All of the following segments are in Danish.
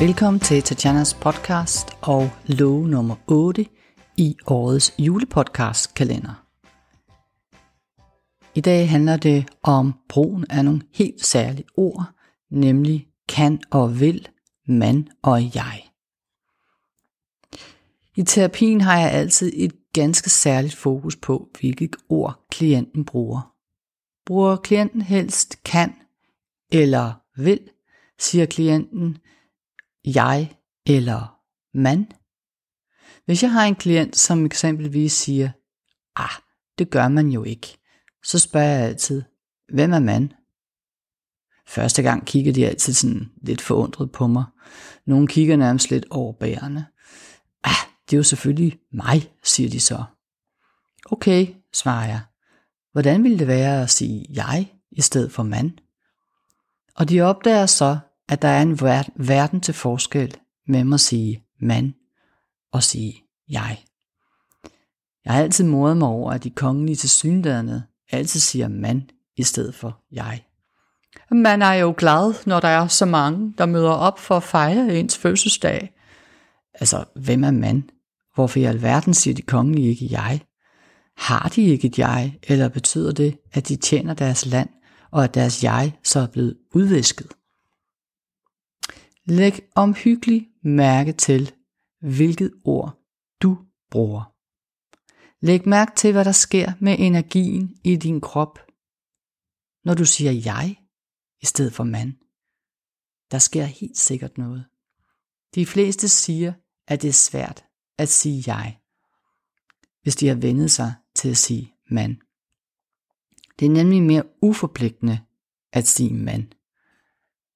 Velkommen til Tatjanas podcast og lov nummer 8 i årets julepodcast kalender. I dag handler det om brugen af nogle helt særlige ord, nemlig kan og vil, man og jeg. I terapien har jeg altid et ganske særligt fokus på, hvilket ord klienten bruger. Bruger klienten helst kan eller vil, siger klienten jeg eller man. Hvis jeg har en klient, som eksempelvis siger, ah, det gør man jo ikke, så spørger jeg altid, hvem er man? Første gang kigger de altid sådan lidt forundret på mig. Nogle kigger nærmest lidt overbærende. Ah, det er jo selvfølgelig mig, siger de så. Okay, svarer jeg. Hvordan ville det være at sige jeg i stedet for mand? Og de opdager så, at der er en verden til forskel mellem at sige man og sige jeg. Jeg har altid modet mig over, at de kongelige til synderne altid siger man i stedet for jeg. Man er jo glad, når der er så mange, der møder op for at fejre ens fødselsdag. Altså, hvem er man? Hvorfor i alverden siger de kongelige ikke jeg? Har de ikke et jeg, eller betyder det, at de tjener deres land, og at deres jeg så er blevet udvisket? Læg omhyggeligt mærke til, hvilket ord du bruger. Læg mærke til, hvad der sker med energien i din krop, når du siger jeg i stedet for mand. Der sker helt sikkert noget. De fleste siger, at det er svært at sige jeg, hvis de har vendet sig til at sige mand. Det er nemlig mere uforpligtende at sige mand.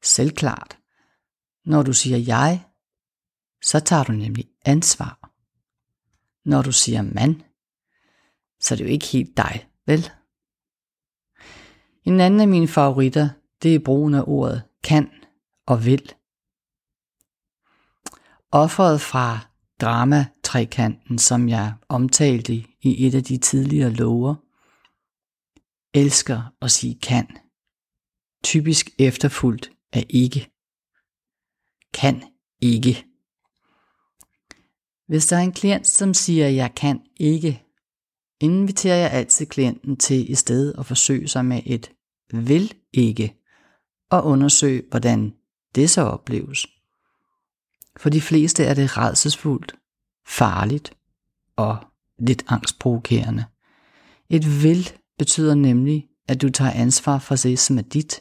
Selvklart. Når du siger jeg, så tager du nemlig ansvar. Når du siger mand, så er det jo ikke helt dig, vel? En anden af mine favoritter, det er brugen af ordet kan og vil. Offeret fra drama-trekanten, som jeg omtalte i et af de tidligere lover, elsker at sige kan. Typisk efterfuldt af ikke. Kan ikke. Hvis der er en klient, som siger, jeg kan ikke, inviterer jeg altid klienten til i stedet at forsøge sig med et vil ikke, og undersøge, hvordan det så opleves. For de fleste er det redselsfuldt, farligt og lidt angstprovokerende. Et vil betyder nemlig, at du tager ansvar for det, som er dit,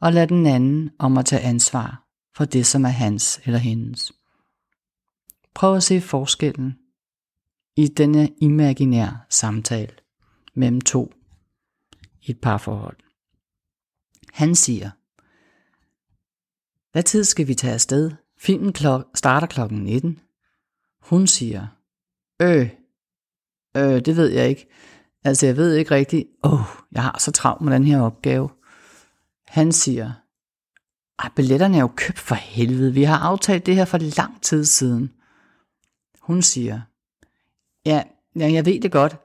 og lader den anden om at tage ansvar for det, som er hans eller hendes. Prøv at se forskellen i denne imaginær samtale mellem to i et parforhold. Han siger, hvad tid skal vi tage afsted? Filmen klok- starter klokken 19. Hun siger, øh, øh, det ved jeg ikke. Altså, jeg ved ikke rigtigt, åh, oh, jeg har så travlt med den her opgave. Han siger, ej, billetterne er jo købt for helvede. Vi har aftalt det her for lang tid siden. Hun siger, ja, ja jeg ved det godt.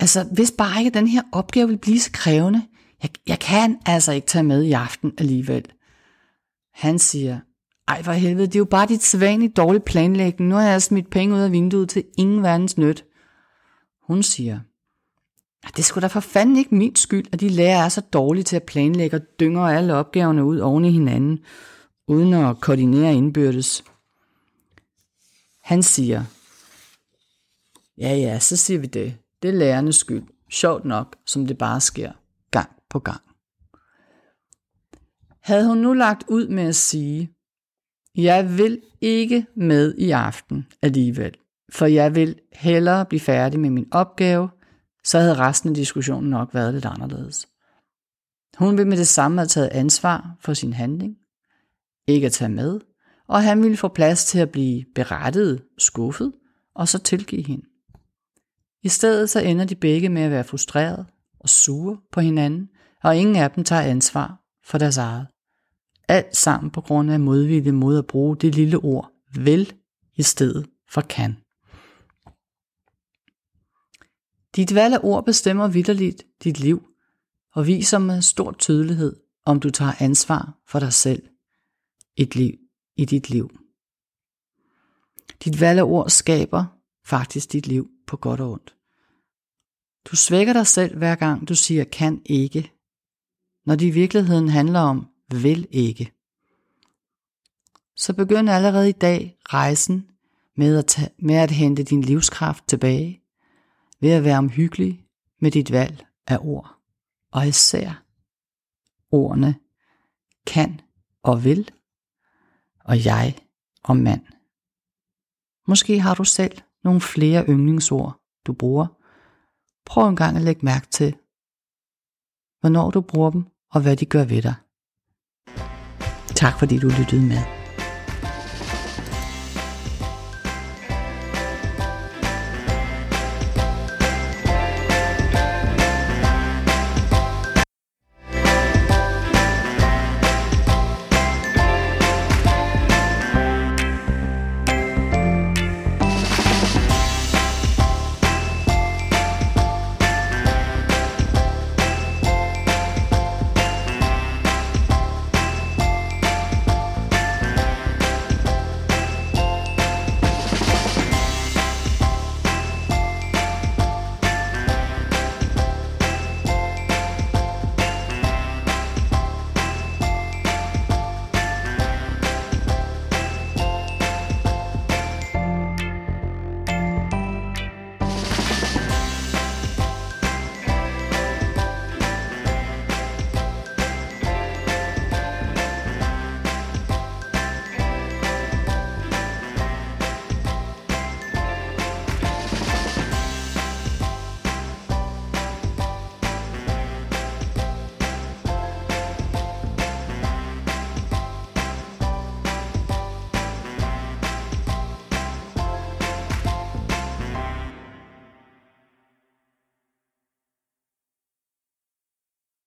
Altså, hvis bare ikke den her opgave vil blive så krævende, jeg, jeg kan altså ikke tage med i aften alligevel. Han siger, ej for helvede, det er jo bare dit sædvanligt dårlige planlægning. Nu har jeg smidt penge ud af vinduet til ingen verdens nyt. Hun siger, det skulle da for fanden ikke min skyld, at de lærer er så dårlige til at planlægge og dynger alle opgaverne ud oven i hinanden, uden at koordinere indbyrdes. Han siger, ja ja, så siger vi det. Det er lærernes skyld. Sjovt nok, som det bare sker gang på gang. Havde hun nu lagt ud med at sige, jeg vil ikke med i aften alligevel, for jeg vil hellere blive færdig med min opgave, så havde resten af diskussionen nok været lidt anderledes. Hun ville med det samme have taget ansvar for sin handling, ikke at tage med, og han ville få plads til at blive berettet, skuffet, og så tilgive hende. I stedet så ender de begge med at være frustreret og sure på hinanden, og ingen af dem tager ansvar for deres eget. Alt sammen på grund af modvilje mod at bruge det lille ord vel i stedet for kan. Dit valg af ord bestemmer vidderligt dit liv og viser med stor tydelighed, om du tager ansvar for dig selv. Et liv i dit liv. Dit valg af ord skaber faktisk dit liv på godt og ondt. Du svækker dig selv hver gang du siger kan ikke, når det i virkeligheden handler om vil ikke. Så begynd allerede i dag rejsen med at, tage, med at hente din livskraft tilbage, ved at være omhyggelig med dit valg af ord, og især ordene kan og vil, og jeg og mand. Måske har du selv nogle flere yndlingsord, du bruger. Prøv en gang at lægge mærke til, hvornår du bruger dem, og hvad de gør ved dig. Tak fordi du lyttede med.